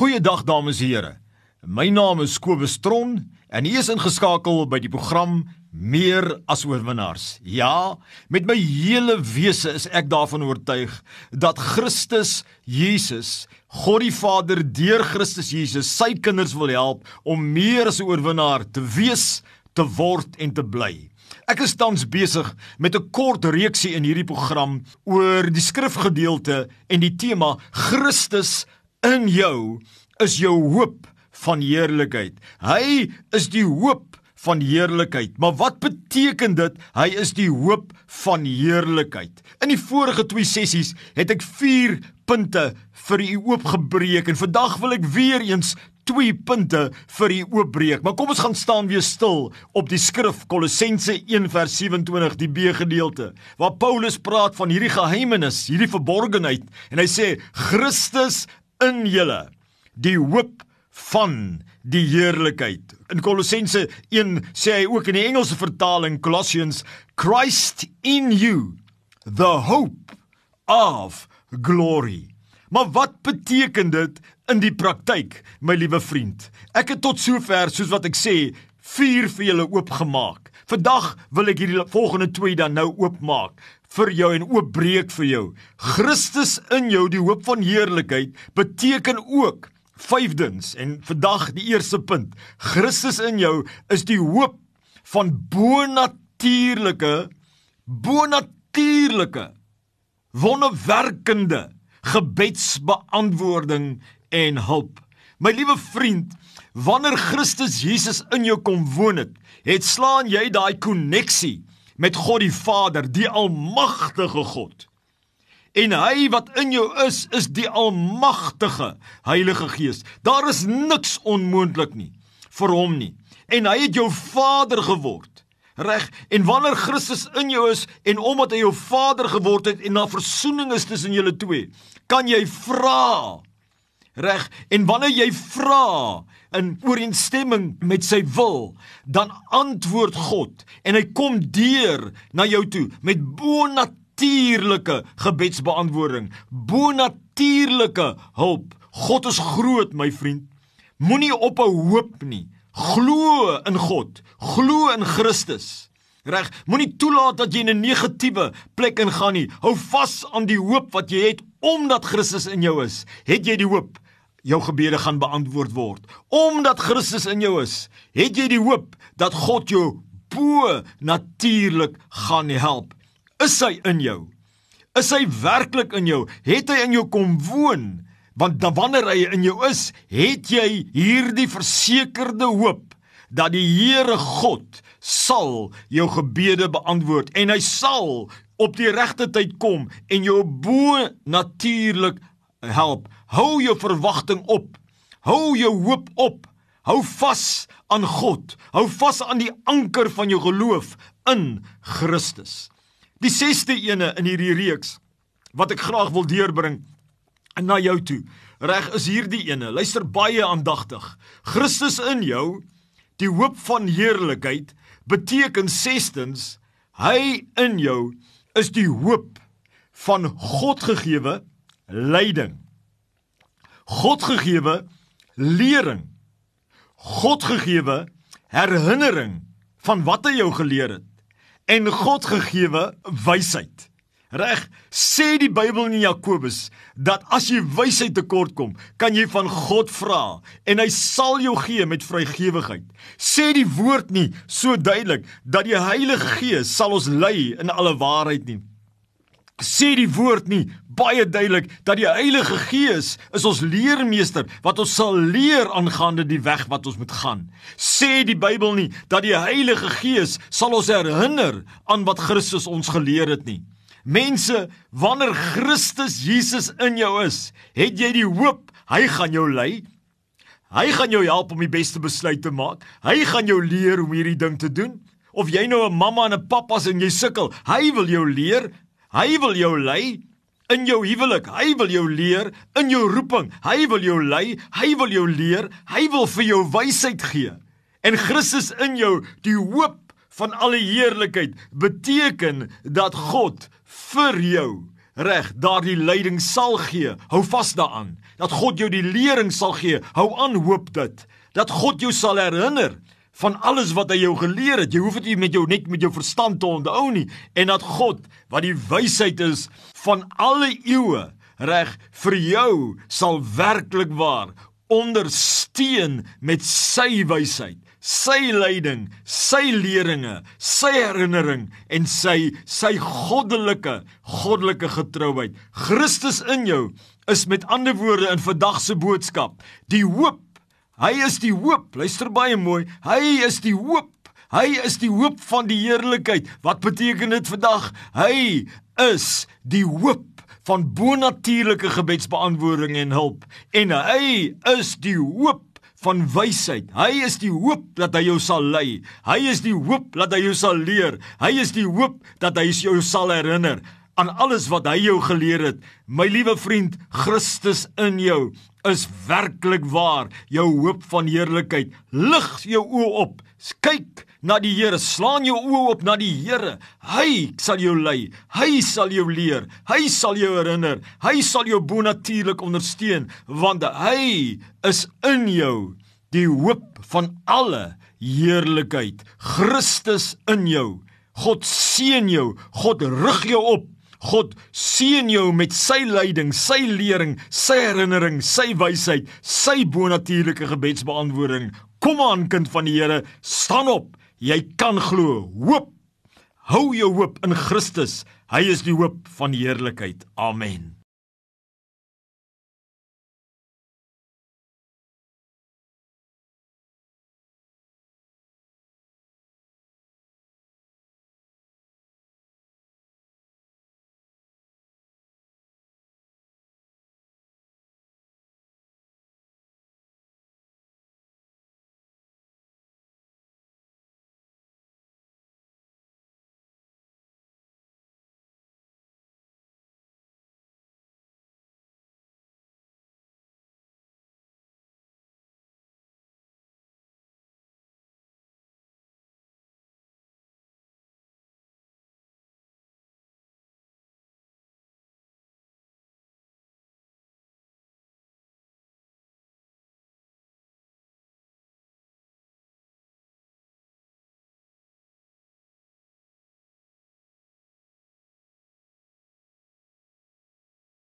Goeiedag dames en here. My naam is Kobus Tron en u is ingeskakel by die program Meer as oorwinnaars. Ja, met my hele wese is ek daarvan oortuig dat Christus Jesus, God die Vader deur Christus Jesus sy kinders wil help om meer as 'n oorwinnaar te wees, te word en te bly. Ek is tans besig met 'n kort reeksie in hierdie program oor die skrifgedeelte en die tema Christus in jou is jou hoop van heerlikheid. Hy is die hoop van heerlikheid. Maar wat beteken dit? Hy is die hoop van heerlikheid. In die vorige twee sessies het ek 4 punte vir u oopgebreek en vandag wil ek weer eens twee punte vir u oopbreek. Maar kom ons gaan staan weer stil op die skrif Kolossense 1:27 die B gedeelte waar Paulus praat van hierdie geheimenis, hierdie verborgenheid en hy sê Christus in julle die hoop van die heerlikheid. In Kolossense 1 sê hy ook in die Engelse vertaling Colossians Christ in you the hope of glory. Maar wat beteken dit in die praktyk, my liewe vriend? Ek het tot sover soos wat ek sê, vier vir julle oopgemaak. Vandag wil ek hierdie volgende twee dan nou oopmaak vir jou en oopbreek vir jou. Christus in jou, die hoop van heerlikheid, beteken ook vyfdens en vandag die eerste punt. Christus in jou is die hoop van bonatuurlike bonatuurlike wonderwerkende gebedsbeantwoording en hulp. My liewe vriend, wanneer Christus Jesus in jou kom woon het, het slaan jy daai koneksie met God die Vader, die almagtige God. En hy wat in jou is, is die almagtige Heilige Gees. Daar is niks onmoontlik nie vir hom nie. En hy het jou Vader geword. Reg? En wanneer Christus in jou is en omdat hy jou Vader geword het en na verzoening is tussen julle twee, kan jy vra. Reg? En wanneer jy vra, in ooreenstemming met sy wil, dan antwoord God en hy kom deur na jou toe met bonatuurlike gebedsbeantwoording, bonatuurlike hulp. God is groot, my vriend. Moenie ophou hoop nie. Glo in God, glo in Christus. Reg, moenie toelaat dat jy in 'n negatiewe plek ingaan nie. Hou vas aan die hoop wat jy het omdat Christus in jou is. Het jy die hoop jou gebede gaan beantwoord word. Omdat Christus in jou is, het jy die hoop dat God jou bo natuurlik gaan help. Is hy in jou? Is hy werklik in jou? Het hy in jou kom woon? Want dan wanneer hy in jou is, het jy hierdie versekerde hoop dat die Here God sal jou gebede beantwoord en hy sal op die regte tyd kom en jou bo natuurlik help. Hou jou verwagting op. Hou jou hoop op. Hou vas aan God. Hou vas aan die anker van jou geloof in Christus. Die sesde ene in hierdie reeks wat ek graag wil deurbring na jou toe. Reg is hierdie ene. Luister baie aandagtig. Christus in jou, die hoop van heerlikheid, beteken sestens hy in jou is die hoop van God gegeewe leiding. God gegeewe lering. God gegeewe herinnering van wat hy jou geleer het en God gegeewe wysheid. Reg, sê die Bybel in Jakobus dat as jy wysheid tekort kom, kan jy van God vra en hy sal jou gee met vrygewigheid. Sê die woord nie so duidelik dat die Heilige Gees sal ons lei in alle waarheid nie sê die woord nie baie duidelik dat die Heilige Gees is ons leermeester wat ons sal leer aangaande die weg wat ons moet gaan. Sê die Bybel nie dat die Heilige Gees sal ons herinner aan wat Christus ons geleer het nie. Mense, wanneer Christus Jesus in jou is, het jy die hoop hy gaan jou lei. Hy gaan jou help om die beste besluit te maak. Hy gaan jou leer hoe hierdie ding te doen. Of jy nou 'n mamma en 'n pappa is en jy sukkel, hy wil jou leer. Hy wil jou lei in jou huwelik. Hy wil jou leer in jou roeping. Hy wil jou lei. Hy wil jou leer. Hy wil vir jou wysheid gee. En Christus in jou, die hoop van alle heerlikheid, beteken dat God vir jou reg daardie leiding sal gee. Hou vas daaraan. dat God jou die lering sal gee. Hou aan hoop dit. Dat God jou sal herinner van alles wat hy jou geleer het. Jy hoef dit nie met jou net met jou verstand te onthou nie en dat God wat die wysheid is van alle eeue reg vir jou sal werklik waar ondersteun met sy wysheid, sy leiding, sy leringe, sy herinnering en sy sy goddelike goddelike getrouheid. Christus in jou is met ander woorde in vandag se boodskap die hoop. Hy is die hoop. Luister baie mooi. Hy is die hoop. Hy is die hoop van die heerlikheid. Wat beteken dit vandag? Hy is die hoop van bonatuurlike gebedsbeantwoording en hulp en hy is die hoop van wysheid. Hy is die hoop dat hy jou sal lei. Hy is die hoop dat hy jou sal leer. Hy is die hoop dat hy jou sal herinner aan alles wat hy jou geleer het. My liewe vriend, Christus in jou is werklik waar, jou hoop van heerlikheid. Lig jou oë op. Kyk na die Here. Slaan jou oë op na die Here. Hy sal jou lei. Hy sal jou leer. Hy sal jou herinner. Hy sal jou bonatuurlik ondersteun want hy is in jou die hoop van alle heerlikheid. Christus in jou. God seën jou. God rig jou op. God seën jou met sy leiding, sy lering, sy herinnering, sy wysheid, sy bonatuurlike gebedsbeantwoording. Kom aan kind van die Here, staan op. Jy kan glo. Hoop. Hou jou hoop in Christus. Hy is die hoop van heerlikheid. Amen.